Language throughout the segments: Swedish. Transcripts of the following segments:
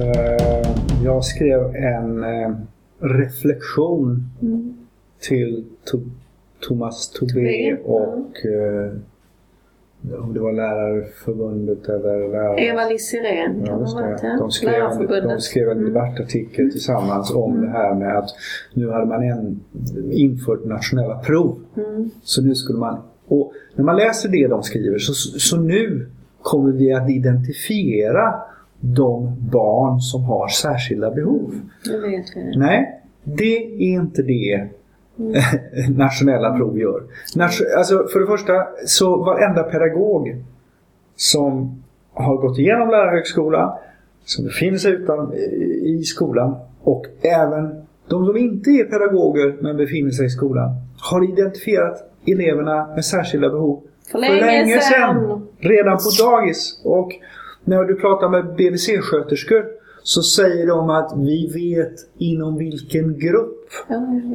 Eh, jag skrev en eh, reflektion Mm. till Thomas Tobé och eh, det var Lärarförbundet eller lärare... Eva-Liss Sirén Ja. De skrev, en, de skrev en Mm. debattartikel tillsammans om det här med att nu hade man en, infört nationella prov. Mm. Så nu skulle man... Och när man läser det de skriver så, så nu kommer vi att identifiera de barn som har särskilda behov. Det vet vi. Nej, det är inte det nationella prov gör. Nation, alltså för det första, så varenda pedagog som har gått igenom lärarhögskola, som befinner sig utan, i skolan och även de som inte är pedagoger men befinner sig i skolan har identifierat eleverna med särskilda behov För länge sedan. Redan på dagis. Och när du pratar med BVC-sköterskor så säger de att vi vet inom vilken grupp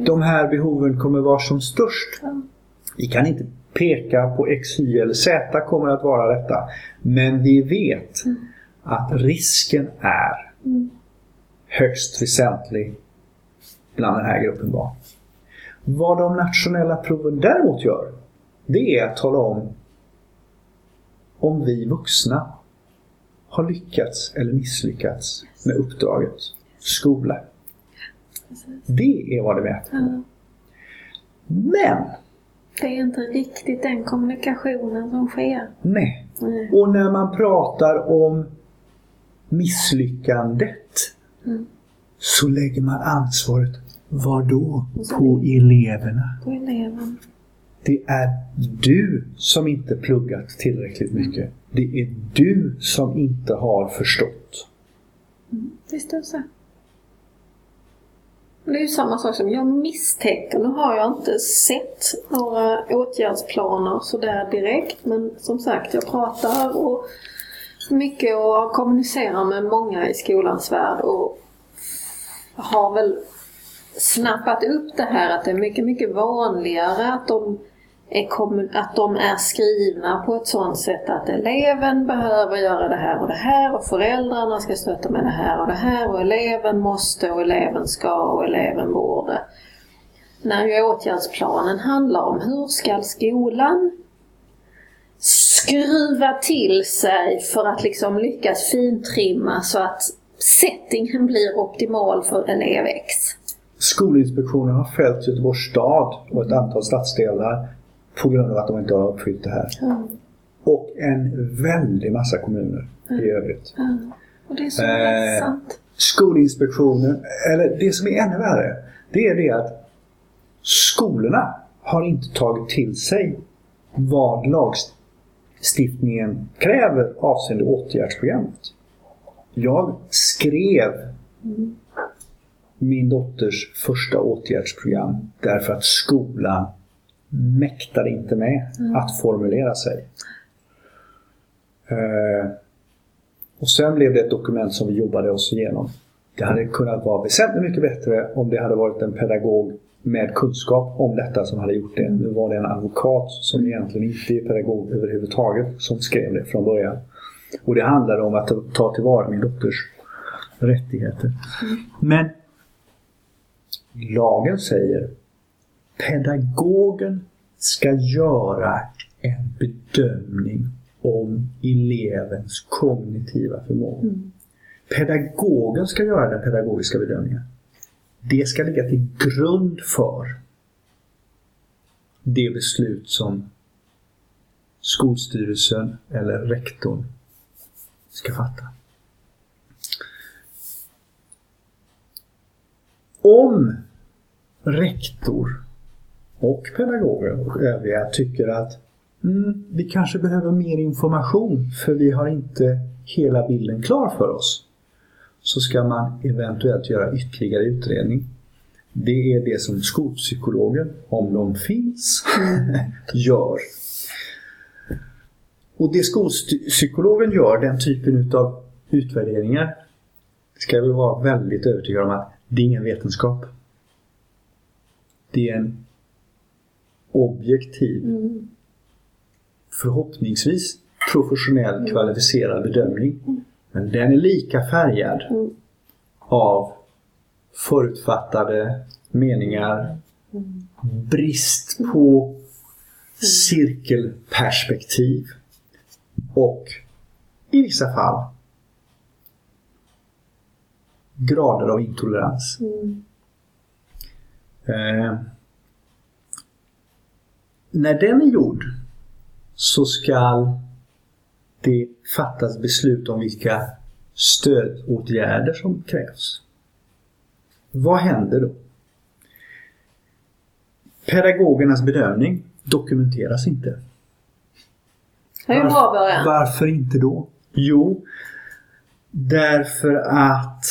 de här behoven kommer vara som störst. Vi kan inte peka på X, Y eller Z kommer att vara detta. Men vi vet att risken är Mm. högst väsentlig bland den här gruppen barn. Vad de nationella proven däremot gör, det är att tala om om vi vuxna har lyckats eller misslyckats med uppdraget skola. Det är vad det mäter. Ja. Men, Det är inte riktigt den kommunikationen som sker. nej. Nej. Och när man pratar om misslyckandet Mm. så lägger man ansvaret, var då? På eleverna. På eleven. Det är du som inte pluggat tillräckligt mycket. Det är du som inte har förstått. Visst är det så. Det är ju samma sak som jag misstänker, nu har jag inte sett några åtgärdsplaner sådär direkt men som sagt jag pratar och mycket och kommunicerar med många i skolans värld och har väl snappat upp det här att det är mycket, mycket vanligare att de Eh, att de är skrivna på ett sådant sätt att eleven behöver göra det här och det här och föräldrarna ska stötta med det här och det här och eleven måste och eleven ska och eleven borde. När ju åtgärdsplanen handlar om hur ska skolan skruva till sig för att liksom lyckas fintrimma så att settingen blir optimal för elev X. Skolinspektionen har fällt Göteborgs stad och ett antal stadsdelar på grund av att de inte har uppfyllt det här. Mm. Och en väldig massa kommuner i övrigt. Mm. Och det är så Eh. Skolinspektionen, eller det som är ännu värre, det är det att skolorna har inte tagit till sig vad lagstiftningen kräver avseende åtgärdsprogrammet. Jag skrev min dotters första åtgärdsprogram därför att skolan mäktade inte med att formulera sig. Eh, och sen blev det ett dokument som vi jobbade oss igenom. Det hade kunnat vara väsentligt mycket bättre om det hade varit en pedagog med kunskap om detta som hade gjort det. Nu var det en advokat som egentligen inte är pedagog överhuvudtaget som skrev det från början. Och det handlade om att ta tillvara min dotters rättigheter. Men lagen säger pedagogen ska göra en bedömning om elevens kognitiva förmåga. Pedagogen ska göra den pedagogiska bedömningen. Det ska ligga till grund för det beslut som skolstyrelsen eller rektorn ska fatta. Om rektor och pedagoger och övriga tycker att mm, vi kanske behöver mer information för vi har inte hela bilden klar för oss. Så ska man eventuellt göra ytterligare utredning. Det är det som skolpsykologen, om de finns, gör. Och det skolpsykologen gör, den typen av utvärderingar, ska vi vara väldigt övertygade om att det är ingen vetenskap. Det är en objektiv, förhoppningsvis professionell kvalificerad bedömning. Men den är lika färgad Mm. av förutfattade meningar, brist på cirkelperspektiv och i vissa fall grader av intolerans. Mm. Eh, när den är gjord så ska det fattas beslut om vilka stödåtgärder som krävs. Vad händer då? Pedagogernas bedömning dokumenteras inte. Det är ju en bra början. Varför inte då? Jo, därför att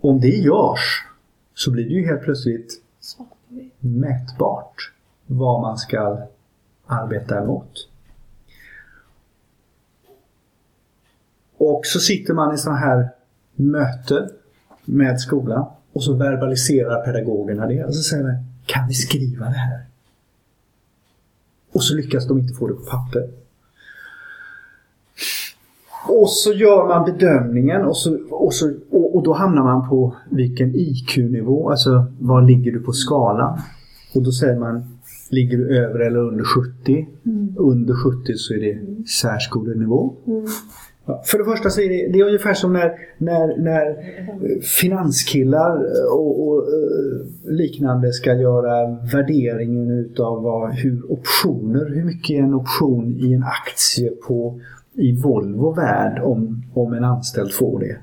om det görs så blir det ju helt plötsligt mätbart vad man ska arbeta emot. Och så sitter man i sådana här möten med skolan och så verbaliserar pedagogerna det. Och så säger man, kan vi skriva det här? Och så lyckas de inte få det på papper. Och så gör man bedömningen och, så, och, så, och, och då hamnar man på vilken IQ-nivå, alltså var ligger du på skalan? Och då säger man, ligger du över eller under 70? Under 70 så är det särskolenivå. Mm. Ja, För det första så är det, det är ungefär som när, när, när eh, finanskillar och, och eh, liknande ska göra värderingen utav vad, hur optioner, hur mycket är en option i en aktie på i Volvo värd om, om en anställd får det.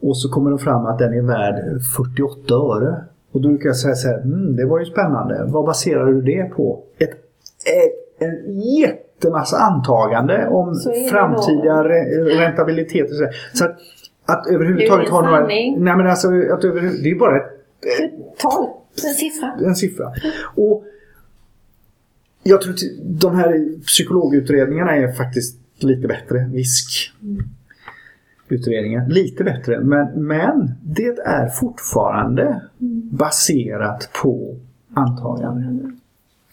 Och så kommer de fram att den är värd 48 öre. Och då brukar jag säga så här, mm, det var ju spännande. Vad baserar du det på? Ett, ett, en jättemassa antagande om framtida re, räntabilitet. Och så, så att, att överhuvudtaget ha några... Nej men alltså, att överhuvud, det är bara ett, Ett tal. En siffra. en siffra. Och jag tror att de här psykologutredningarna är faktiskt lite bättre. VISK utredningen. Lite bättre. Men, men det är fortfarande baserat på antaganden.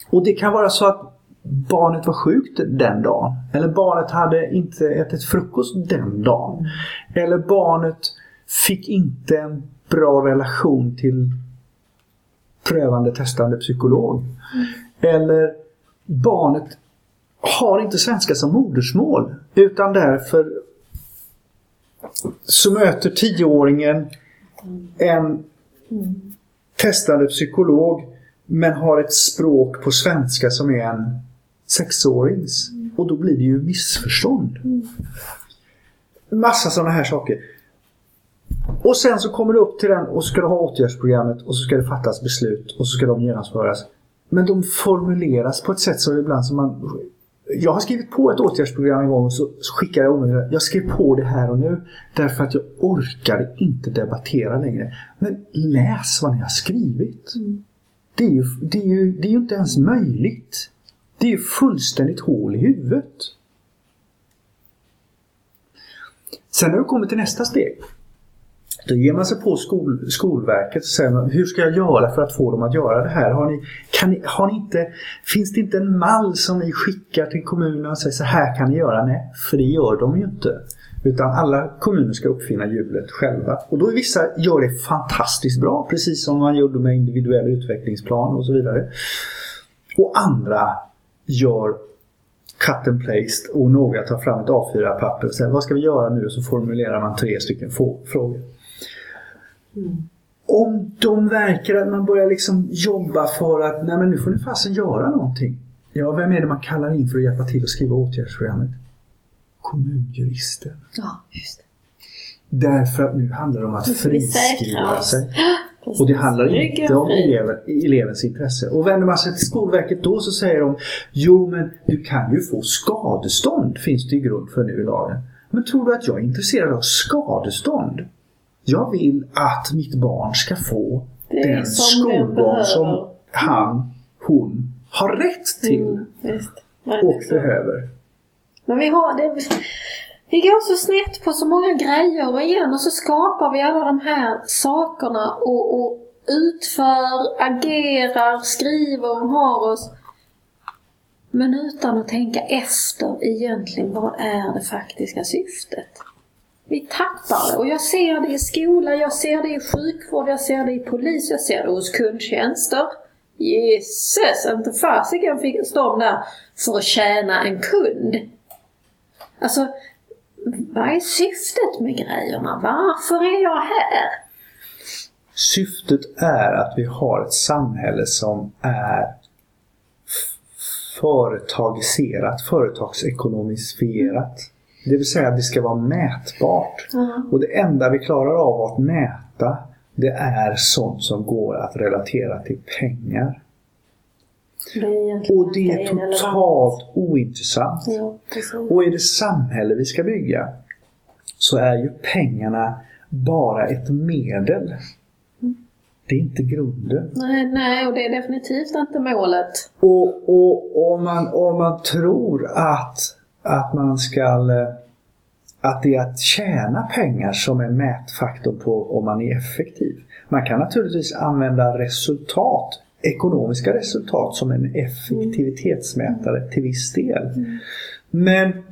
Och det kan vara så att barnet var sjukt den dagen. Eller barnet hade inte ätit frukost den dagen. Eller barnet fick inte en bra relation till prövande testande psykolog. Eller barnet har inte svenska som modersmål utan därför så möter tioåringen en testande psykolog men har ett språk på svenska som är en sexårings. Och då blir det ju missförstånd. Massa sådana här saker. Och sen så kommer du upp till den och så ska du ha åtgärdsprogrammet och så ska det fattas beslut och så ska de genomföras. Men de formuleras på ett sätt som ibland som man... Jag har skrivit på ett åtgärdsprogram en gång och så så skickade jag omedelbart. Jag skrev på det här och nu därför att jag orkade inte debattera längre. Men läs vad ni har skrivit. Det, är ju, det, är ju, det är ju inte ens möjligt. Det är ju fullständigt hål i huvudet. Sen när du kommer till nästa steg. Då ger man sig på skol, Skolverket och säger hur ska jag göra för att få dem att göra det här? Har ni, kan ni, har ni inte, finns det inte en mall som ni skickar till kommunerna och säger så här kan ni göra? Nej, för det gör de ju inte. Utan alla kommuner ska uppfinna hjulet själva. Och då är vissa gör det fantastiskt bra, precis som man gjorde med individuell utvecklingsplan och så vidare. Och andra gör cut and placed och några tar fram ett A4-papper och säger vad ska vi göra nu? Och så formulerar man tre stycken få- frågor. Om de verkar att man börjar liksom jobba för att nej men nu får ni fasen göra någonting. Ja, vem är det man kallar in för att hjälpa till att skriva åtgärdsprogrammet? Kommunjurister. Ja, just det. Därför att nu handlar det om att friskriva sig. Och det handlar inte om eleven, elevens intresse. Och vänder man sig till Skolverket då så säger de Jo men du kan ju få skadestånd finns det i grund för nu i lagen. Men tror du att jag är intresserad av skadestånd? Jag vill att mitt barn ska få den skolgång som han, hon har rätt till Mm, och behöver. men vi har det. Vi går så snett på så många grejer och igen och så skapar vi alla de här sakerna och, och utför, agerar, skriver och har oss. Men utan att tänka efter egentligen vad är det faktiska syftet? Vi tappar det och jag ser det i skola, jag ser det i sjukvård, jag ser det i polis, jag ser det hos kundtjänster. Jesus, inte fasiken fick de där för att tjäna en kund. Alltså, vad är syftet med grejerna? Varför är jag här? Syftet är att vi har ett samhälle som är företagiserat, företagsekonomisfierat. Det vill säga att det ska vara mätbart. Mm. Och det enda vi klarar av att mäta det är sånt som går att relatera till pengar. Det Och det är totalt ointressant. Ja. Och i det samhälle vi ska bygga så är ju pengarna bara ett medel. Det är inte grunden. Nej, nej, och det är definitivt inte målet. Och, och om, man, om man tror att, att man ska att det är att tjäna pengar som är mätfaktorn på om man är effektiv. Man kan naturligtvis använda resultat, ekonomiska resultat som en effektivitetsmätare till viss del. Men,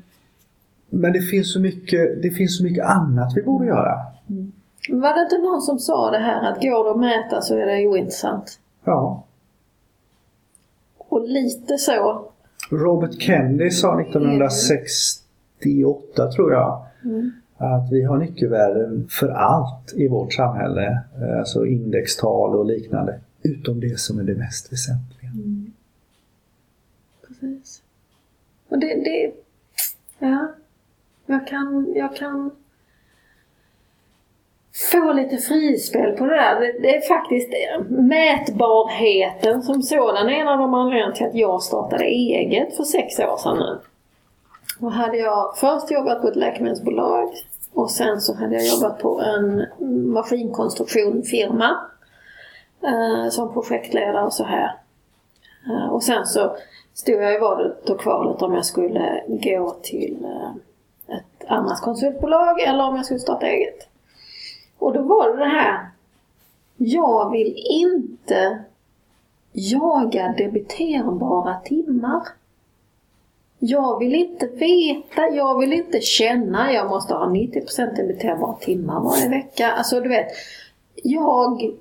men det, finns så mycket, det finns så mycket annat vi borde göra. Var det inte någon som sa det här att går det att mäta så är det ointressant? Ja. Och lite så. Robert Kennedy sa 1968 tror jag Mm. att vi har nyckelvärden för allt i vårt samhälle. Alltså indextal och liknande. Utom det som är det mest väsentliga. Precis. Och det, det, ja. Jag kan, jag kan få lite frispel på det där. Det, är faktiskt mätbarheten som sådan är en av de anledningarna till att jag startade eget för sex år sedan nu. Då hade jag först jobbat på ett läkemedelsbolag och sen så hade jag jobbat på en maskinkonstruktionfirma eh, som projektledare och så här. Eh, och sen så stod jag i valet och kvalet om jag skulle gå till eh, ett annat konsultbolag eller om jag skulle starta eget. Och då var det det här. Jag vill inte jaga debiterbara timmar. Jag vill inte veta, jag vill inte känna, jag måste ha 90% debiterbara timmar varje vecka. Alltså du vet, jag,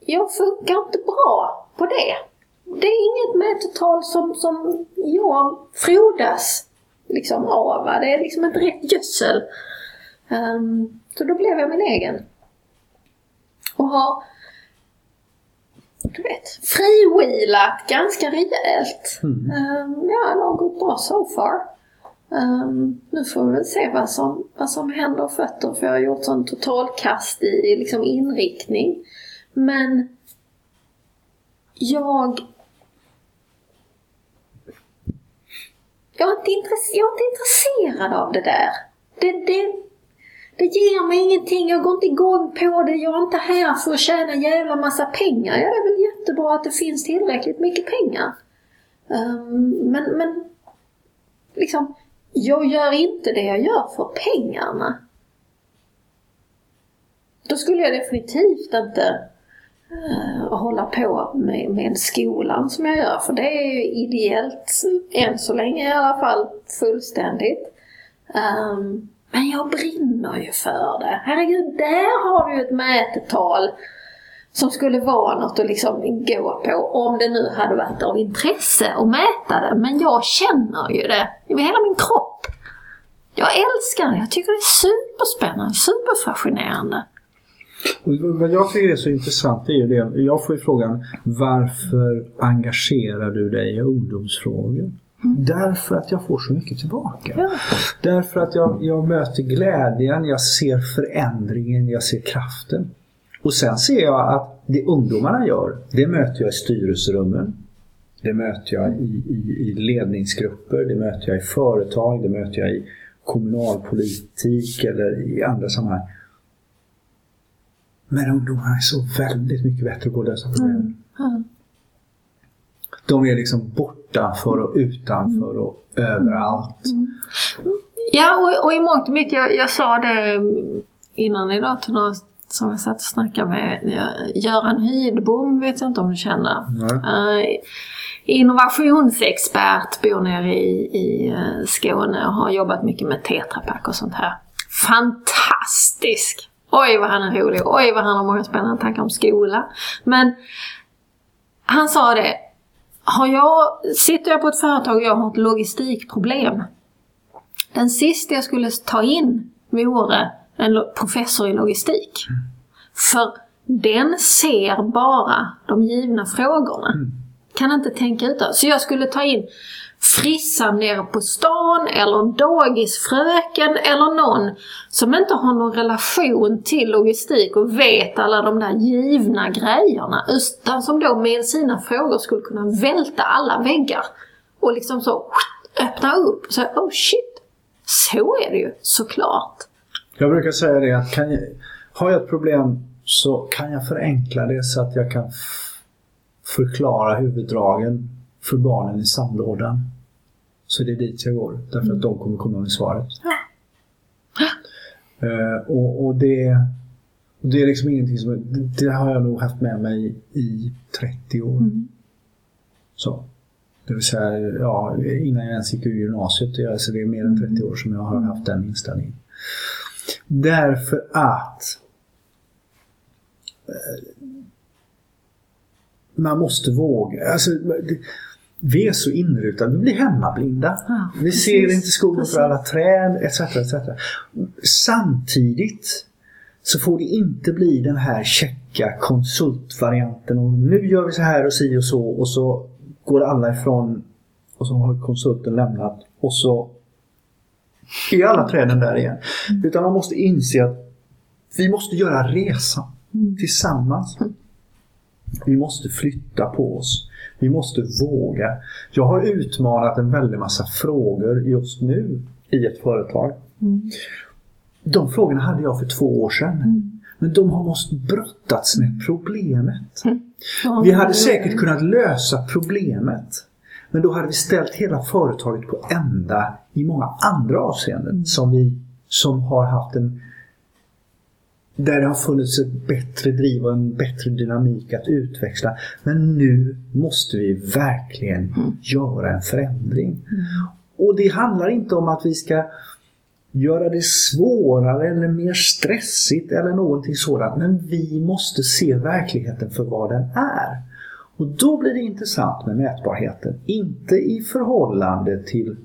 jag funkar inte bra på det. Det är inget mätetal som, som jag frodas liksom av. Det är liksom inte rätt gödsel. Um, så då blev jag min egen. Och har du vet, friwheelat ganska rejält. Mm. Um, ja, det har gått bra so far. Ehm, nu får vi väl se vad som, vad som händer fötter för jag har gjort sån totalkast i, i liksom inriktning. Men jag jag är, inte jag är inte intresserad av det där. Det, det, det ger mig ingenting, jag går inte igång på det, jag är inte här för att tjäna en jävla massa pengar. Ja, det är väl jättebra att det finns tillräckligt mycket pengar. Um, men, men liksom, jag gör inte det jag gör för pengarna. Då skulle jag definitivt inte uh, hålla på med, med skolan som jag gör. För det är ju ideellt, än så länge i alla fall, fullständigt. Um, men jag brinner ju för det. Herregud, där har du ju ett mätetal som skulle vara något att liksom gå på om det nu hade varit av intresse att mäta det. Men jag känner ju det i hela min kropp. Jag älskar det. Jag tycker det är superspännande, superfascinerande. Vad jag tycker är så intressant är ju det. Jag får ju frågan varför engagerar du dig i ungdomsfrågor? Därför att jag får så mycket tillbaka. Ja. Därför att jag, jag möter glädjen, jag ser förändringen, jag ser kraften. Och sen ser jag att det ungdomarna gör, det möter jag i styrelserummen. Det möter jag i, i, i ledningsgrupper, det möter jag i företag, det möter jag i kommunalpolitik eller i andra sammanhang. Men ungdomarna är så väldigt mycket bättre på att lösa problem. Mm. De är liksom bortanför och utanför och överallt. Ja, och, och i mångt och mycket, jag, jag sa det innan idag till några som jag satt och snackade med. Göran Hydbom vet jag inte om du känner. Nej. Eh, innovationsexpert, bor nere i, i eh, Skåne och har jobbat mycket med Tetra Pak och sånt här. fantastisk. Oj vad han är rolig, oj vad han har många spännande tankar om skola. Men han sa det, har jag, sitter jag på ett företag och jag har ett logistikproblem. Den sista jag skulle ta in vore en professor i logistik. Mm. För den ser bara de givna frågorna. Mm. Kan inte tänka ut det. Så jag skulle ta in frissan nere på stan eller en dagisfröken eller någon som inte har någon relation till logistik och vet alla de där givna grejerna. Utan som då med sina frågor skulle kunna välta alla väggar och liksom så öppna upp och säga oh shit, så är det ju såklart. Jag brukar säga det att kan jag, har jag ett problem så kan jag förenkla det så att jag kan förklara huvuddragen för barnen i sandlådan. Så det är dit jag går, därför att mm. de kommer komma med svaret. Uh, och, och, det, det är liksom ingenting som... Det har jag nog haft med mig i 30 år. Mm. Så. Det vill säga, ja, innan jag ens gick ur gymnasiet. Alltså det är mer än 30 mm. år som jag har haft den inställningen. Därför att uh, man måste våga. Alltså, det, vi är så inrutade, vi blir hemmablinda. Ja, vi ser inte skogen för alla träd etc, etc. Samtidigt så får det inte bli den här checka konsultvarianten och nu gör vi så här och si och så och så går alla ifrån och så har konsulten lämnat och så är alla träden där igen. Mm. Utan man måste inse att vi måste göra resan mm. tillsammans. Mm. Vi måste flytta på oss. Vi måste våga. Jag har utmanat en väldig massa frågor just nu i ett företag. Mm. De frågorna hade jag för två år sedan. Mm. Men de har måste brottats med problemet. Vi hade säkert kunnat lösa problemet. Men då hade vi ställt hela företaget på ända i många andra avseenden mm. som vi som har haft en där det har funnits ett bättre driv och en bättre dynamik att utväxla. Men nu måste vi verkligen mm. göra en förändring. Mm. Och det handlar inte om att vi ska göra det svårare eller mer stressigt eller någonting sådant. Men vi måste se verkligheten för vad den är. Och då blir det intressant med mätbarheten. Inte i förhållande till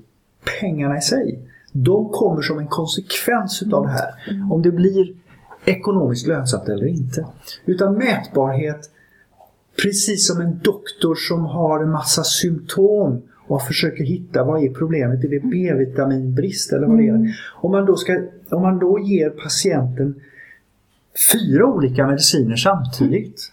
pengarna i sig. De kommer som en konsekvens utav det här. Mm. Om det blir ekonomiskt lönsamt eller inte. Utan mätbarhet, precis som en doktor som har en massa symptom och försöker hitta vad är problemet, är det B-vitaminbrist eller vad det är? Mm. Om man, då ska, om man då ger patienten fyra olika mediciner samtidigt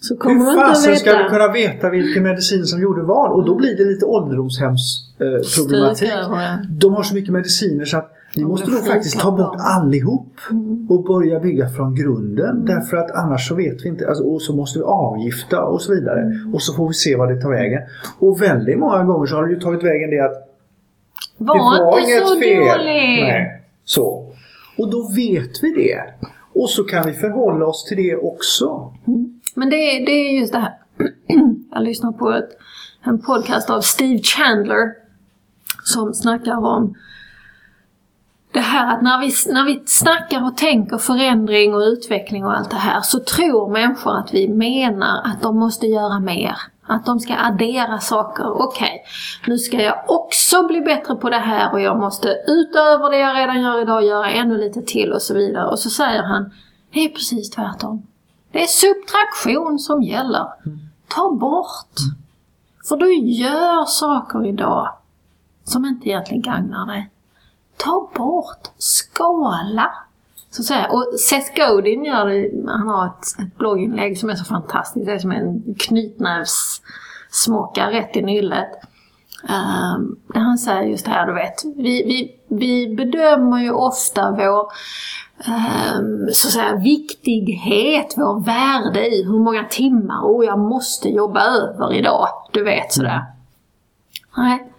så kommer Hur fasen ska du kunna veta vilken medicin som gjorde vad? Och då blir det lite ålderdomshemsproblematik. Eh, De har så mycket mediciner så att vi måste nog faktiskt ta bort allihop mm. och börja bygga från grunden. Mm. Därför att annars så vet vi inte. Alltså, och så måste vi avgifta och så vidare. Mm. Och så får vi se vad det tar vägen. Och väldigt många gånger så har det ju tagit vägen det att var det var inte inget så fel. Dålig. Nej, så. Och då vet vi det. Och så kan vi förhålla oss till det också. Mm. Men det, det är just det här. Jag lyssnar på ett, en podcast av Steve Chandler som snackar om det här att när vi, när vi snackar och tänker förändring och utveckling och allt det här så tror människor att vi menar att de måste göra mer. Att de ska addera saker. Okej, okay, nu ska jag också bli bättre på det här och jag måste utöver det jag redan gör idag göra ännu lite till och så vidare. Och så säger han, det är precis tvärtom. Det är subtraktion som gäller. Ta bort. För du gör saker idag som inte egentligen gagnar dig ta bort, skala. Så att säga. Och Seth Godin gör det, han har ett, ett blogginlägg som är så fantastiskt. Det är som en knytnävssmocka rätt i nyllet. Um, där han säger just det här, du vet, vi, vi, vi bedömer ju ofta vår um, så att säga, viktighet, vår värde i hur många timmar, och jag måste jobba över idag. Du vet sådär. Mm. Nej,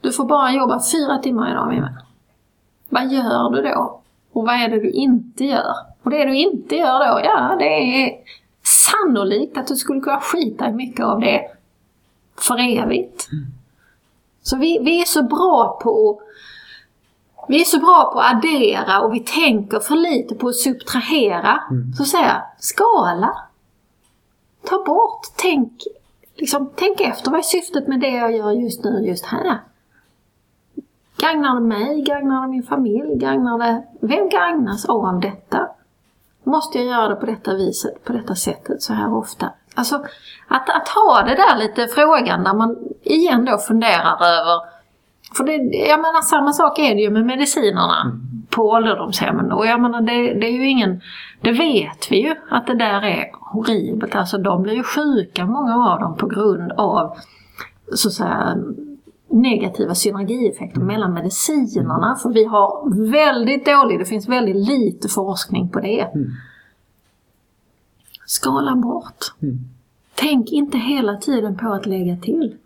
du får bara jobba fyra timmar idag min vän. Vad gör du då? Och vad är det du inte gör? Och det du inte gör då, ja det är sannolikt att du skulle kunna skita i mycket av det för evigt. Mm. Så vi, vi är så bra på vi är så bra på att addera och vi tänker för lite på att subtrahera. Mm. Så jag, skala. Ta bort, tänk, liksom, tänk efter. Vad är syftet med det jag gör just nu, just här? Gagnar det mig? Gagnar det min familj? Gagnar det... Vem gagnas av detta? Måste jag göra det på detta viset, på detta sättet, så här ofta? Alltså, att, att ha det där lite frågan där man igen då funderar över för det, jag menar samma sak är det ju med medicinerna på ålderdomshemmen. Och jag menar det, det är ju ingen, det vet vi ju att det där är horribelt. Alltså de blir ju sjuka många av dem på grund av så att säga negativa synergieffekter mellan medicinerna. För vi har väldigt dålig, det finns väldigt lite forskning på det. Skala bort. Mm. Tänk inte hela tiden på att lägga till.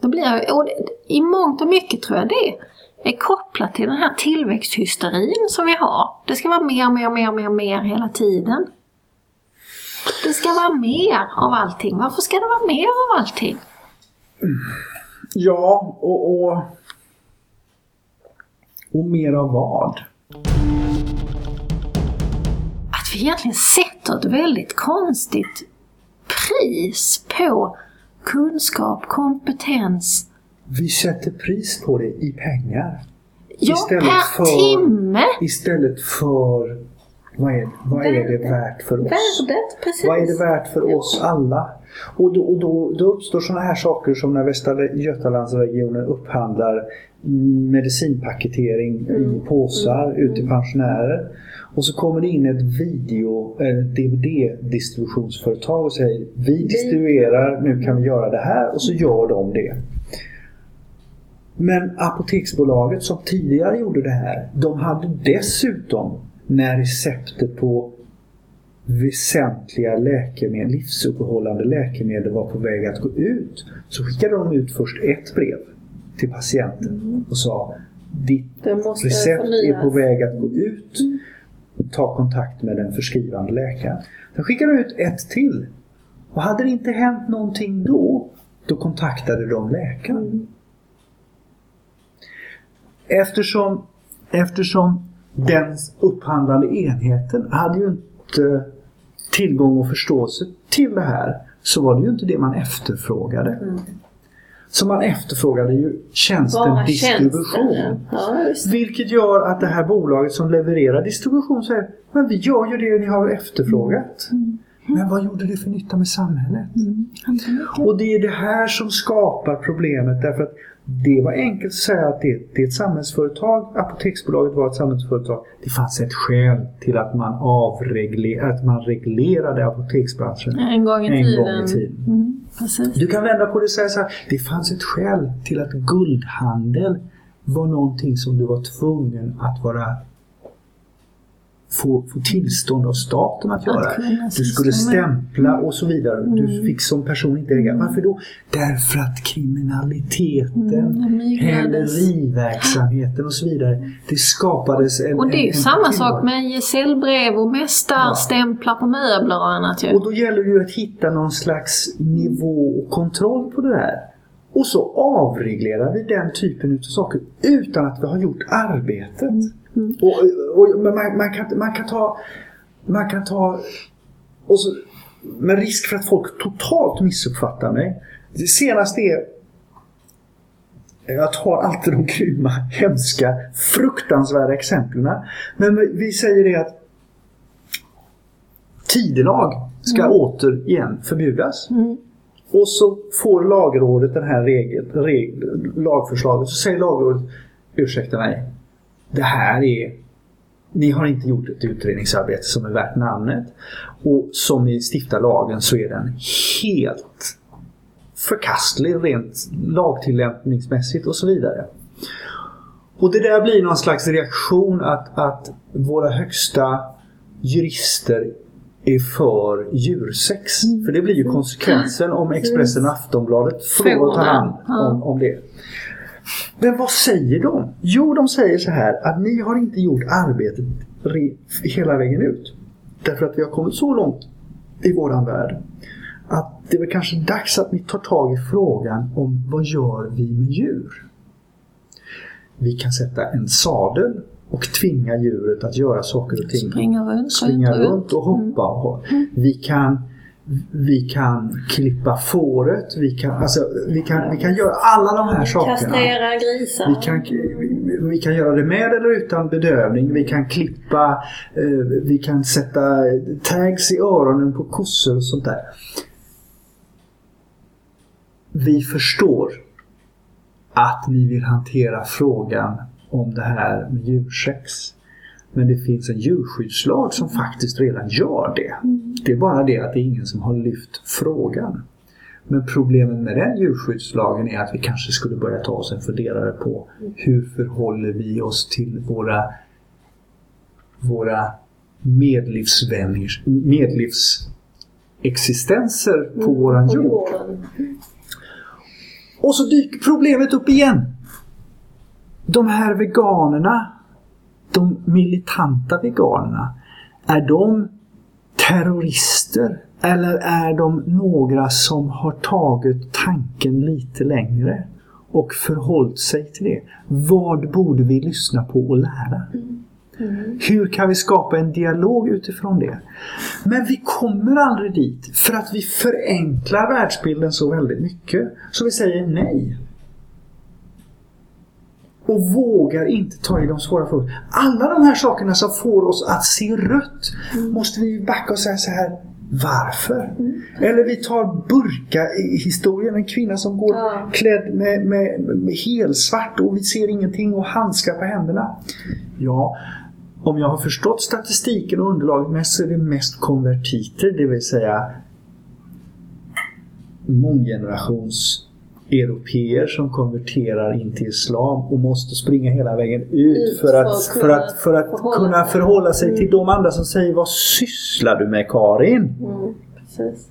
Det blir, och det- I mångt och mycket tror jag det är kopplat till den här tillväxthysterin som vi har. Det ska vara mer, mer, mer, mer, mer hela tiden. Det ska vara mer av allting. Varför ska det vara mer av allting? Ja, och, och, och mer av vad? Att vi egentligen sätter ett väldigt konstigt pris på kunskap, kompetens. Vi sätter pris på det i pengar. Ja, Istället per för- timme! Istället för vad är, vad är det värt för oss? Värdet, precis. Vad är det värt för oss alla? Och då, och då, då uppstår sådana här saker som när Västra Götalandsregionen upphandlar medicinpaketering i påsar ut till pensionärer. Och så kommer det in ett video, eh, DVD-distributionsföretag och säger vi distribuerar, nu kan vi göra det här och så gör de det. Men Apoteksbolaget som tidigare gjorde det här, de hade dessutom när receptet på väsentliga läkemedel, livsuppehållande läkemedel var på väg att gå ut så skickade de ut först ett brev till patienten och sa ditt recept är på väg att gå ut. Ta kontakt med den förskrivande läkaren. Sen skickade de ut ett till. Och hade det inte hänt någonting då, då kontaktade de läkaren. Eftersom, eftersom den upphandlande enheten hade ju inte tillgång och förståelse till det här så var det ju inte det man efterfrågade. Så man efterfrågade ju tjänsten Bara distribution. Ja. Vilket gör att det här bolaget som levererar distribution säger Men vi gör ju det ni har efterfrågat. Men vad gjorde det för nytta med samhället? Och det är det här som skapar problemet därför att det var enkelt att säga att det, det är ett samhällsföretag. Apoteksbolaget var ett samhällsföretag. Det fanns ett skäl till att man avreglerade, att man reglerade apoteksbranschen En gång i en tiden. gång i tiden. Mm. Du kan vända på det och säga så här. Det fanns ett skäl till att guldhandel var någonting som du var tvungen att vara få, få tillstånd av staten att göra. Du skulle stämpla och så vidare. Du Mm. fick som person inte äga. Varför då? Därför att kriminaliteten, Mm, häleriverksamheten och så vidare. Det skapades en... Och det är ju en, en samma tillvaro. sak med gesällbrev och mästarstämplar på möbler och annat ju. Och då gäller det ju att hitta någon slags nivå och kontroll på det där. Och så avreglerar vi den typen av saker utan att vi har gjort arbetet. Och, och, men man, man, kan, man kan ta... Man kan ta... Och så, med risk för att folk totalt missuppfattar mig. Det senaste är... Jag tar alltid de grymma, hemska, fruktansvärda exemplen. Men vi säger det att tidelag ska återigen förbjudas. Och så får lagrådet den här regel, regel, lagförslaget. Så säger lagrådet, ursäkta mig, det här är ni har inte gjort ett utredningsarbete som är värt namnet. Och som ni stiftar lagen så är den helt förkastlig rent lagtillämpningsmässigt och så vidare. Och det där blir någon slags reaktion att, att våra högsta jurister är för djursex. För det blir ju konsekvensen om Expressen och Aftonbladet får ta hand om, om det. Men vad säger de? Jo, de säger så här att ni har inte gjort arbetet hela vägen ut. Därför att vi har kommit så långt i våran värld att det är väl kanske dags att ni tar tag i frågan om vad gör vi med djur? Vi kan sätta en sadel och tvinga djuret att göra saker och ting. Springa runt, Springa runt, och hoppa. Och, vi, kan, vi kan klippa fåret. Vi kan, alltså, vi kan, vi kan göra alla de här sakerna. Kastrera grisar. Vi kan, vi, vi kan göra det med eller utan bedövning. Vi kan klippa, eh, vi kan sätta tags i öronen på kossor och sånt där. Vi förstår att ni vill hantera frågan om det här med djursex. Men det finns en djurskyddslag som faktiskt redan gör det. Det är bara det att det är ingen som har lyft frågan. Men problemet med den djurskyddslagen är att vi kanske skulle börja ta oss en funderare på hur förhåller vi oss till våra, våra medlivsexistenser på våran på jord. Och så dyker problemet upp igen. De här veganerna, de militanta veganerna, är de terrorister eller är de några som har tagit tanken lite längre och förhållit sig till det? Vad borde vi lyssna på och lära? Hur kan vi skapa en dialog utifrån det? Men vi kommer aldrig dit för att vi förenklar världsbilden så väldigt mycket. Så vi säger nej. Och vågar inte ta i de svåra frågorna. Alla de här sakerna som får oss att se rött måste vi backa och säga så här. Varför? Eller vi tar burka-historien. En kvinna som går Ja. klädd med, med, med helsvart och vi ser ingenting och handskar på händerna. Ja, om jag har förstått statistiken och underlaget mest så är det mest konvertiter, det vill säga månggenerations europeer som konverterar in till islam och måste springa hela vägen ut för att, för att för att förhålla kunna förhålla sig till de andra som säger Vad sysslar du med Karin? Mm, precis.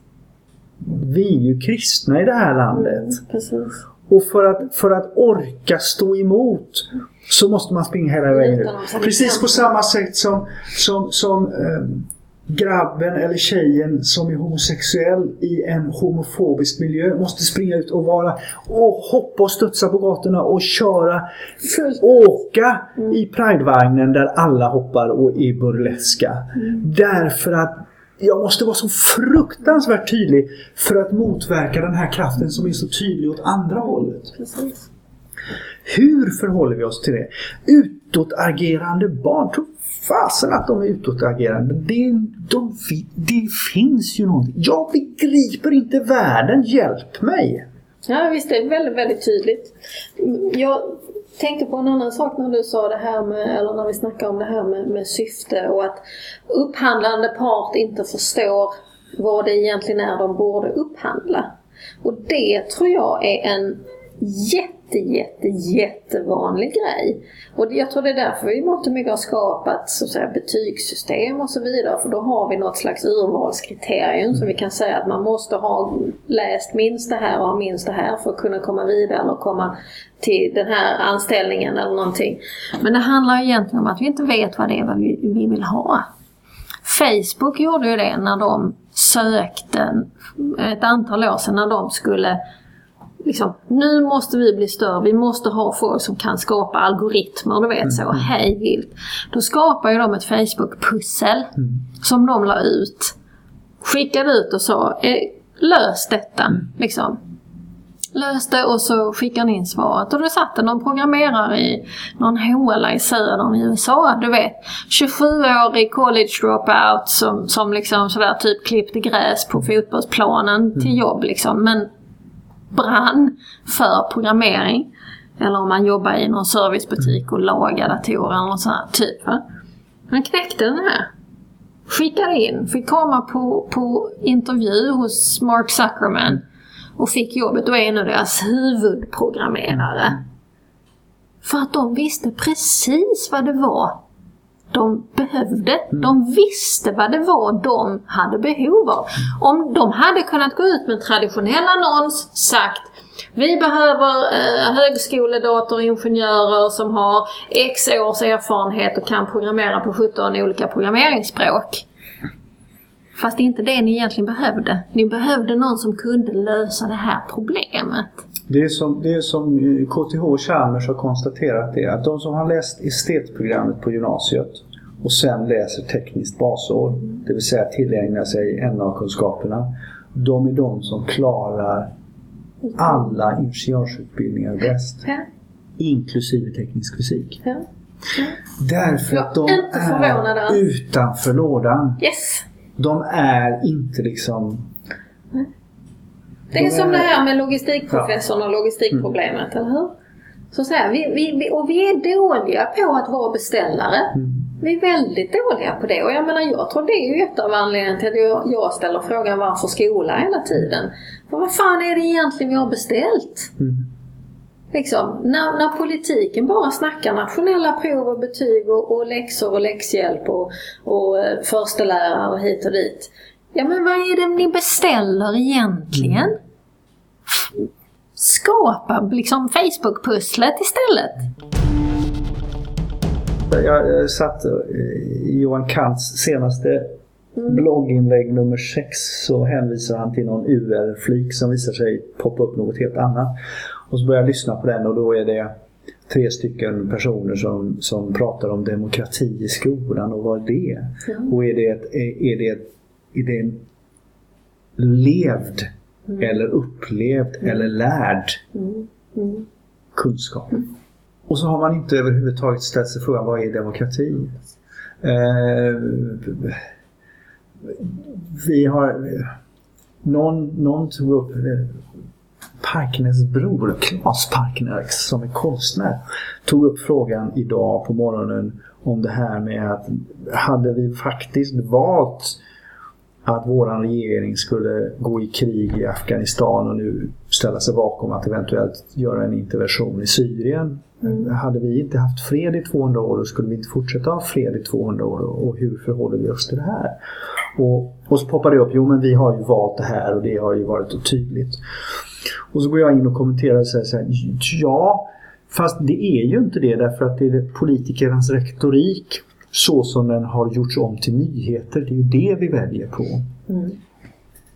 Vi är ju kristna i det här landet. Mm. Och för att, för att orka stå emot så måste man springa hela vägen ut. Precis på samma sätt som, som, som ehm, grabben eller tjejen som är homosexuell i en homofobisk miljö måste springa ut och vara och hoppa och studsa på gatorna och köra, Fullt. åka i pridevagnen där alla hoppar och är burleska. Därför att jag måste vara så fruktansvärt tydlig för att motverka den här kraften som är så tydlig åt andra hållet. precis. Hur förhåller vi oss till det? Utåtagerande barn, tror fasen att de är utåtagerande. Det, de, det finns ju någonting. Jag begriper inte världen, hjälp mig! Ja visst, det är väldigt, väldigt tydligt. Jag tänkte på en annan sak när du sa det här med, eller när vi snackade om det här med, med syfte och att upphandlande part inte förstår vad det egentligen är de borde upphandla. Och det tror jag är en jätte, jätte, jättevanlig grej. Och jag tror det är därför vi i mångt och mycket har skapat så att säga, betygssystem och så vidare. För då har vi något slags urvalskriterium som vi kan säga att man måste ha läst minst det här och ha minst det här för att kunna komma vidare och komma till den här anställningen eller någonting. Men det handlar egentligen om att vi inte vet vad det är vad vi, vi vill ha. Facebook gjorde ju det när de sökte ett antal år sedan när de skulle liksom, nu måste vi bli större, vi måste ha folk som kan skapa algoritmer, du vet så, hej vilt. Då skapade ju de ett Facebook-pussel som de la ut. Skickade ut och sa, eh, lös detta, liksom. Lös det och så skickar ni in svaret. Och då satt det någon programmerare i någon håla i södern i USA, du vet. 27-årig college dropout som, som liksom sådär typ klippte gräs på fotbollsplanen till jobb liksom. Men brann för programmering. Eller om man jobbar i någon servicebutik och lagar datorer eller sånt här, typ. Va? Han knäckte den här. Skickade in, fick komma på, på intervju hos Mark Zuckerman och fick jobbet och är nu deras huvudprogrammerare. För att de visste precis vad det var de behövde. De visste vad det var de hade behov av. Om de hade kunnat gå ut med en traditionell annons, sagt vi behöver eh, högskoledatoringenjörer som har X års erfarenhet och kan programmera på 17 olika programmeringsspråk. Fast det är inte det ni egentligen behövde. Ni behövde någon som kunde lösa det här problemet. Det är som, det är som KTH Chalmers har konstaterat det att de som har läst estetprogrammet på gymnasiet och sen läser tekniskt basår, det vill säga tillägnar sig NA-kunskaperna, de är de som klarar alla ingenjörsutbildningar bäst. Ja. Inklusive teknisk fysik. Ja. Därför att de är är utanför lådan. Yes! De är inte liksom... Det är som det här med logistikprofessorn och logistikproblemet, eller hur? Så så här, vi, vi, och vi är dåliga på att vara beställare. Vi är väldigt dåliga på det. Och jag menar, jag tror det är ju ett av anledningarna till att jag, jag ställer frågan varför skola hela tiden. För vad fan är det egentligen vi har beställt? Mm. Liksom, när, när politiken bara snackar nationella prov och betyg och, och läxor och läxhjälp och, och eh, förstelärare och hit och dit. Ja men vad är det ni beställer egentligen? Skapa liksom Facebook-pusslet istället. Jag satt eh, i Johan Kants senaste blogginlägg nummer 6 så hänvisar han till någon UR-flik som visar sig poppa upp något helt annat. Och så börjar jag lyssna på den och då är det tre stycken personer som, som pratar om demokrati i skolan och vad är det? Och är det, ett, är, är det, ett, är det en levd eller upplevd eller lärd kunskap? Och så har man inte överhuvudtaget ställt sig frågan vad är demokrati? Eh, vi har... Någon, någon tog upp eh, Parkners bror, Claes Parkner, som är konstnär, tog upp frågan idag på morgonen om det här med att hade vi faktiskt valt att våran regering skulle gå i krig i Afghanistan och nu ställa sig bakom att eventuellt göra en intervention i Syrien. Mm. Hade vi inte haft fred i 200 år, då skulle vi inte fortsätta ha fred i 200 år. Och hur förhåller vi oss till det här? Och, och så poppar det upp, jo men vi har ju valt det här och det har ju varit tydligt. Och så går jag in och kommenterar och säger så här, ja, fast det är ju inte det därför att det är politikernas retorik så som den har gjorts om till nyheter. Det är ju det vi väljer på.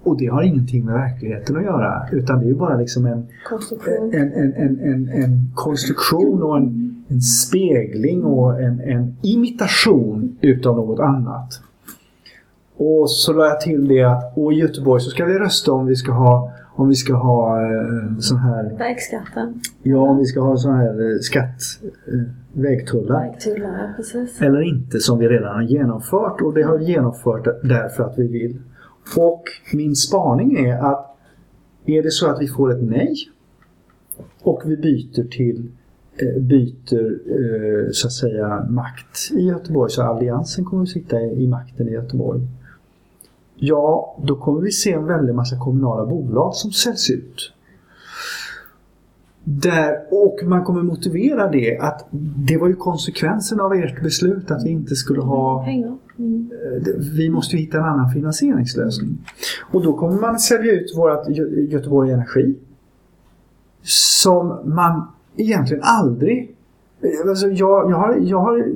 Och det har ingenting med verkligheten att göra utan det är ju bara liksom en, Konstruktion. en, en, en, en, konstruktion och en, spegling och en, en imitation utav något annat. Och så la jag till det att och i Göteborg så ska vi rösta om vi ska ha om vi ska ha eh, sån här, Vägskatten. ja om vi ska ha sån här eh, skatt, eh, vägtullar. Vägtullar, precis. Eller inte som vi redan har genomfört och det har vi genomfört därför att vi vill. Och min spaning är att är det så att vi får ett nej och vi byter till byter så att säga makt i Göteborg så Alliansen kommer att sitta i makten i Göteborg. Ja, då kommer vi se en väldig massa kommunala bolag som säljs ut. Där, och man kommer motivera det att det var ju konsekvensen av ert beslut att vi inte skulle ha Pengar. Mm. vi måste ju hitta en annan finansieringslösning. Och då kommer man sälja ut vårt Gö- Göteborg Energi. Som man egentligen aldrig... Alltså jag, jag har, jag har,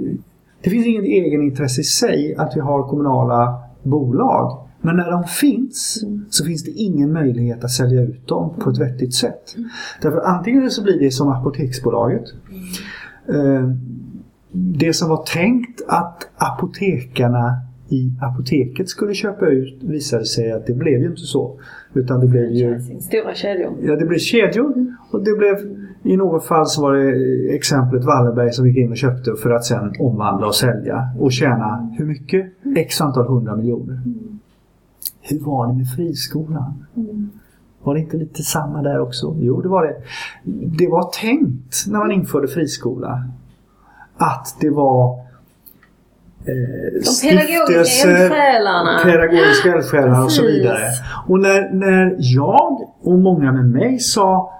det finns ingen egenintresse i sig att vi har kommunala bolag. Men när de finns så finns det ingen möjlighet att sälja ut dem på ett vettigt sätt. Därför antingen så blir det som Apoteksbolaget. Eh, det som var tänkt att apotekarna i apoteket skulle köpa ut visade sig att det blev ju inte så. Utan det blev ju Stora kedjor. ja, det blev kedjor och det blev i något fall så var det exemplet Wallenberg som gick in och köpte för att sen omvandla och sälja och tjäna hur mycket? X antal hundra miljoner. Hur var det med friskolan? Var det inte lite samma där också? Jo, det var det. Det var tänkt när man införde friskola att det var eh, De pedagogiska eldsjälarna. pedagogiska eldsjälar och så vidare. Och när, när jag och många med mig sa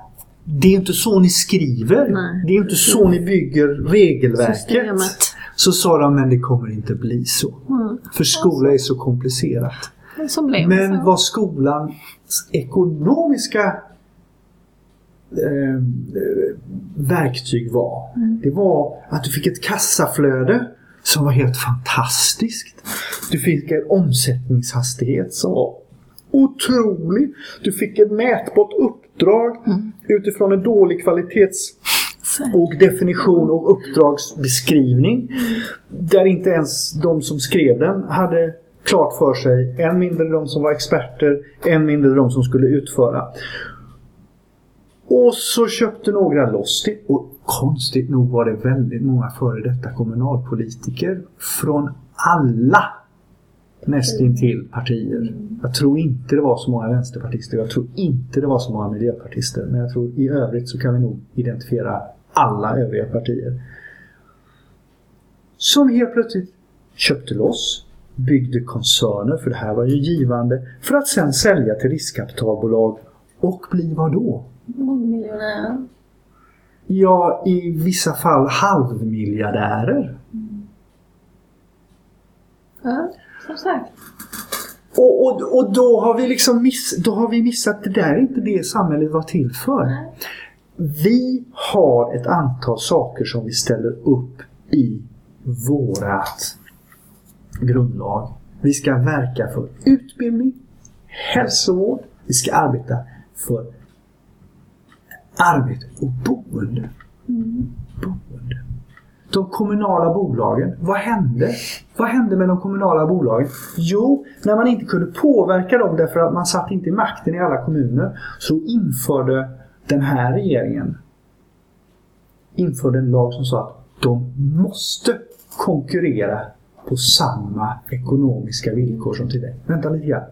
det är inte så ni skriver. Nej. Det är inte så ni bygger regelverket. Systemet. Så sa de, men det kommer inte bli så. Mm. För skola är så komplicerat. Men så blev Men vad skolans ekonomiska eh, verktyg var. Det var att du fick ett kassaflöde som var helt fantastiskt. Du fick en omsättningshastighet som var otrolig. Du fick ett mätbart uppdrag utifrån en dålig kvalitets och definition och uppdragsbeskrivning. Där inte ens de som skrev den hade klart för sig. Än mindre de som var experter, än mindre de som skulle utföra. Och så köpte några loss det. Och konstigt nog var det väldigt många före detta kommunalpolitiker från alla nästintill partier. Jag tror inte det var så många vänsterpartister. Jag tror inte det var så många miljöpartister. Men jag tror i övrigt så kan vi nog identifiera alla övriga partier. Som helt plötsligt köpte loss, byggde koncerner, för det här var ju givande, för att sen sälja till riskkapitalbolag och bli vad då? Mångmiljonär. Ja, i vissa fall halvmiljardärer. Ja, som sagt. Och, och, och då, har vi liksom miss, då har vi missat, det där är inte det samhället var till för. Vi har ett antal saker som vi ställer upp i vårat grundlag. Vi ska verka för utbildning, hälsovård, vi ska arbeta för arbete och boende. boende. De kommunala bolagen, vad hände? Vad hände med de kommunala bolagen? Jo, när man inte kunde påverka dem därför att man satt inte i makten i alla kommuner så införde den här regeringen införde en lag som sa att de måste konkurrera på samma ekonomiska villkor som tidigare. Vänta lite grann.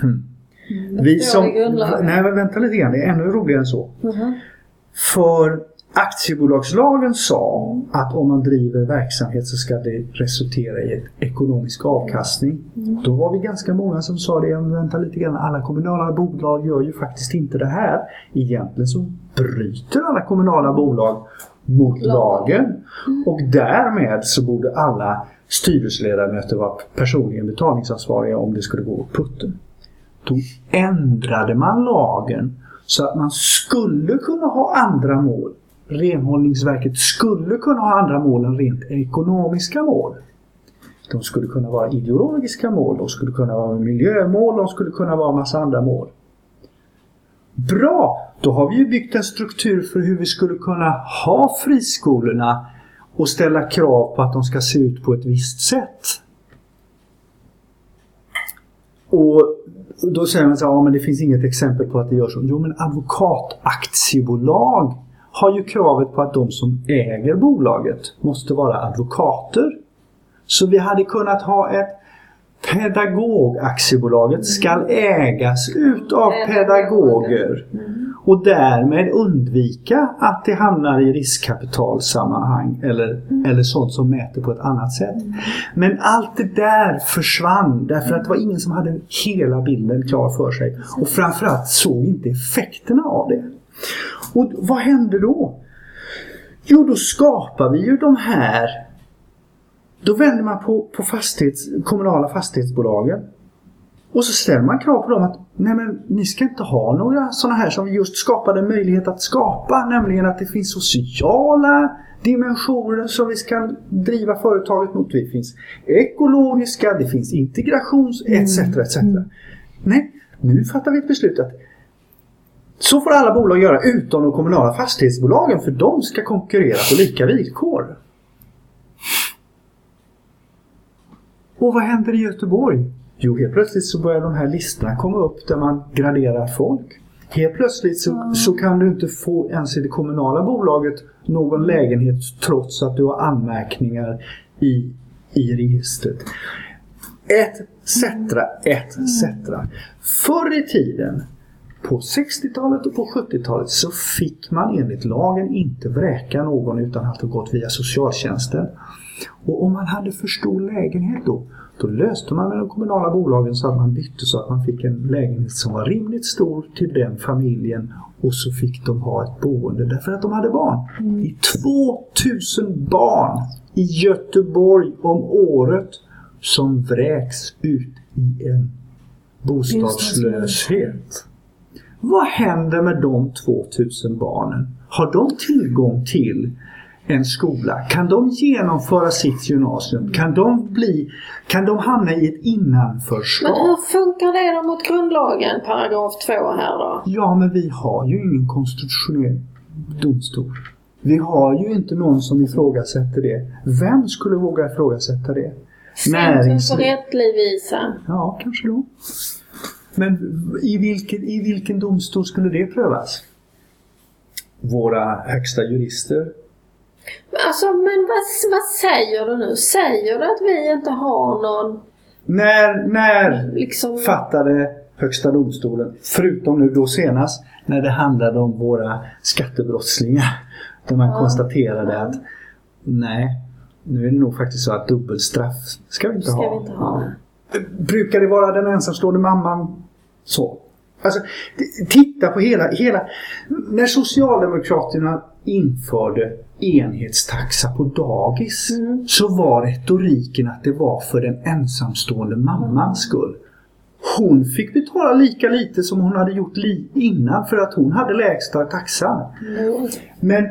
Hmm. Vi som, nej men vänta lite grann, det är ännu roligare än så. Mhm. För aktiebolagslagen sa att om man driver verksamhet så ska det resultera i ett ekonomisk avkastning. Då var vi ganska många som sa det, vänta lite grann, alla kommunala bolag gör ju faktiskt inte det här. Egentligen så bryter alla kommunala bolag mot lagen och därmed så borde alla styrelseledamöter var personligen betalningsansvariga om det skulle gå åt putten. Då ändrade man lagen så att man skulle kunna ha andra mål. Renhållningsverket skulle kunna ha andra mål än rent ekonomiska mål. De skulle kunna vara ideologiska mål, de skulle kunna vara miljömål, de skulle kunna vara massa andra mål. Bra! Då har vi ju byggt en struktur för hur vi skulle kunna ha friskolorna och ställa krav på att de ska se ut på ett visst sätt. Och då säger man så här, ja men det finns inget exempel på att det gör så. Jo men advokataktiebolag har ju kravet på att de som äger bolaget måste vara advokater. Så vi hade kunnat ha ett Pedagogaktiebolaget ska ägas utav pedagoger och därmed undvika att det hamnar i riskkapitalsammanhang eller, eller sånt som mäter på ett annat sätt. Men allt det där försvann därför att det var ingen som hade hela bilden klar för sig och framförallt såg inte effekterna av det. Och vad hände då? Jo, då skapar vi ju de här då vänder man på, på fastighets, kommunala fastighetsbolagen. Och så ställer man krav på dem att nej men ni ska inte ha några sådana här som vi just skapade möjlighet att skapa. Nämligen att det finns sociala dimensioner som vi ska driva företaget mot. Det finns ekologiska, det finns integrations etc. etc. Nej, nu fattar vi ett beslut att så får alla bolag göra utom de kommunala fastighetsbolagen för de ska konkurrera på lika villkor. Och vad händer i Göteborg? Jo, helt plötsligt så börjar de här listorna komma upp där man graderar folk. Helt plötsligt så, så kan du inte få ens i det kommunala bolaget någon lägenhet trots att du har anmärkningar i, i registret. Etc, etc. Förr i tiden på 60-talet och på 70-talet så fick man enligt lagen inte vräka någon utan att ha gått via socialtjänsten. Och om man hade för stor lägenhet då, då löste man med de kommunala bolagen så att man bytte så att man fick en lägenhet som var rimligt stor till den familjen och så fick de ha ett boende därför att de hade barn. Det är 2000 barn i Göteborg om året som vräks ut i en bostadslöshet. Vad händer med de 2000 barnen? Har de tillgång till en skola? Kan de genomföra sitt gymnasium? Kan de, bli, kan de hamna i ett innanförskap? Men hur funkar det då mot grundlagen, paragraf 2 här då? Ja, men vi har ju ingen konstitutionell domstol. Vi har ju inte någon som ifrågasätter det. Vem skulle våga ifrågasätta det? Centrum för rättvisa. Ja, kanske då. Men i vilken, i vilken domstol skulle det prövas? Våra högsta jurister? Alltså, men vad, vad säger du nu? Säger du att vi inte har någon... När, när Liksom- fattade Högsta domstolen, förutom nu då senast, när det handlade om våra skattebrottslingar. Där man Ja. konstaterade att nej, nu är det nog faktiskt så att dubbelstraff ska vi inte Ska ha. vi inte ha. Brukar det vara den ensamstående mamman så? Alltså, titta på hela, hela... När Socialdemokraterna införde enhetstaxa på dagis Mm. så var retoriken att det var för den ensamstående mammans skull. Hon fick betala lika lite som hon hade gjort li- innan för att hon hade lägsta taxan. Mm. Men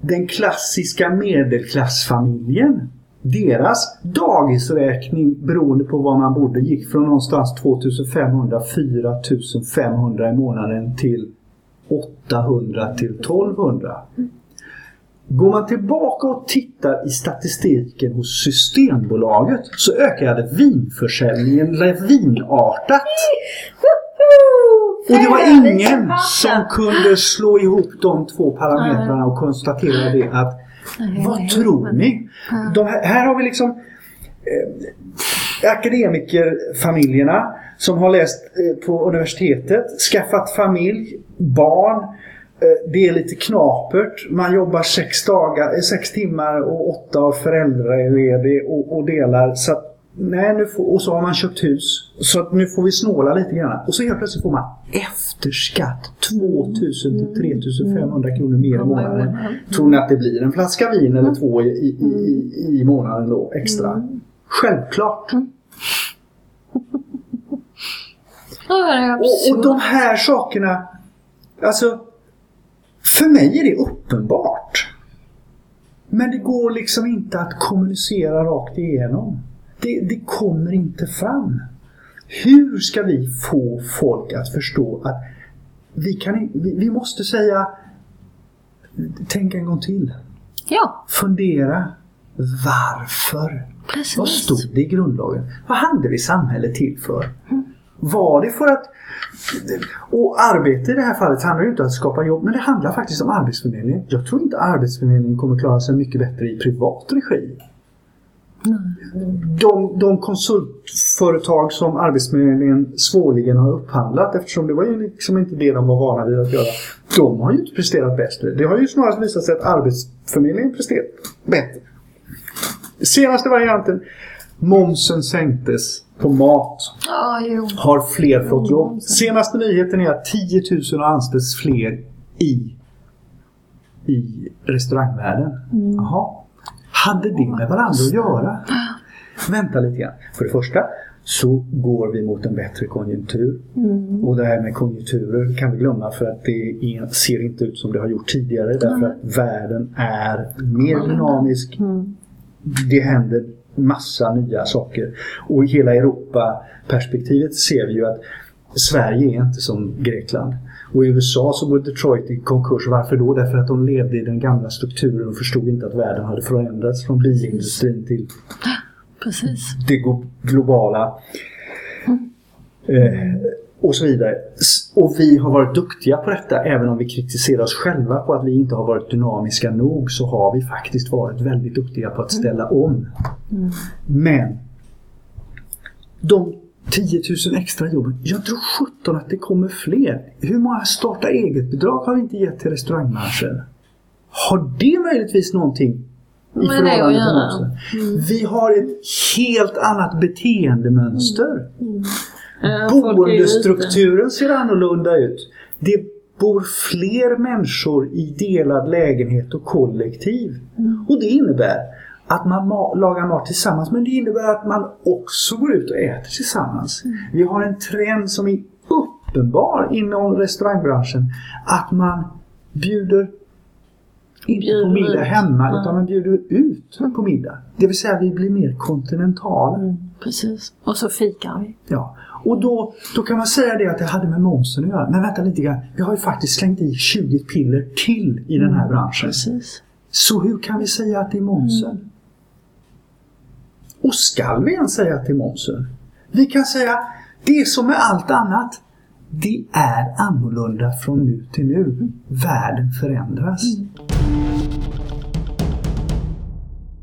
den klassiska medelklassfamiljen deras dagisräkning beroende på var man bodde gick från någonstans 2500 4500 i månaden till 800 till 1200. Går man tillbaka och tittar i statistiken hos Systembolaget så ökade vinförsäljningen lavinartat. Och det var ingen som kunde slå ihop de två parametrarna och konstatera det att vad tror ni? De här, här har vi liksom eh, akademikerfamiljerna som har läst eh, på universitetet, skaffat familj, barn. Eh, det är lite knapert. Man jobbar sex, dagar, eh, sex timmar och åtta av föräldraledig och, och delar. Så att, nej, nu får, och så har man köpt hus. Så att nu får vi snåla lite grann. Och så helt plötsligt får man efter skatt 2000 till 3500 kronor mer i månaden. Tror ni att det blir en flaska vin eller två i, i, i, i månaden då extra? Självklart. Och, och de här sakerna, alltså för mig är det uppenbart. Men det går liksom inte att kommunicera rakt igenom. Det, det kommer inte fram. Hur ska vi få folk att förstå att vi, kan, vi, vi måste säga Tänk en gång till. Ja, Fundera. Varför? precis. Vad stod det i grundlagen? Vad hade vi samhället till för? Var det för att... Och arbete i det här fallet handlar ju inte om att skapa jobb, men det handlar faktiskt om Arbetsförmedlingen. Jag tror inte Arbetsförmedlingen kommer klara sig mycket bättre i privat regi. De, de konsultföretag som Arbetsförmedlingen svårligen har upphandlat, eftersom det var ju liksom inte det de var vana vid att göra, de har ju inte presterat bättre. Det har ju snarast visat sig att Arbetsförmedlingen presterat bättre. Senaste varianten, momsen sänktes på mat. Jo. Har fler fått jobb? Senaste nyheten är att 10 000 har anställts fler i, i restaurangvärlden. Jaha. Hade det med varandra att göra? Vänta lite grann. För det första så går vi mot en bättre konjunktur. Och det här med konjunkturer kan vi glömma för att det ser inte ut som det har gjort tidigare. Därför att världen är mer dynamisk. Det händer massa nya saker. Och i hela Europa-perspektivet ser vi ju att Sverige är inte som Grekland. Och i USA så går Detroit i konkurs. Varför då? Därför att de levde i den gamla strukturen och förstod inte att världen hade förändrats från bilindustrin till Precis. det globala. Eh, och så vidare. Och vi har varit duktiga på detta. Även om vi kritiserar oss själva på att vi inte har varit dynamiska nog så har vi faktiskt varit väldigt duktiga på att ställa om. Men de 10 000 extra jobben, jag tror 17 att det kommer fler. Hur många starta eget-bidrag har vi inte gett till restaurangbranschen? Har det möjligtvis någonting i Med det att göra. momsen? Vi har ett helt annat beteendemönster. Ja, ute. Boendestrukturen ser annorlunda ut. Det bor fler människor i delad lägenhet och kollektiv. Och det innebär att man ma- lagar mat tillsammans men det innebär att man också går ut och äter tillsammans. Vi har en trend som är uppenbar inom restaurangbranschen att man bjuder inte Bjuder på middag ut. hemma Nej. utan man bjuder ut på middag. Det vill säga vi blir mer kontinentala. Mm, precis. Och så fikar vi. Ja. Och då, då kan man säga det att det hade med momsen att göra. Men vänta lite grann. Vi har ju faktiskt slängt i 20 piller till i den här branschen. Precis. Så hur kan vi säga att det är momsen? Och skall vi ens säga att det är momsen? Vi kan säga, det är som med allt annat. Det är annorlunda från nu till nu. Världen förändras.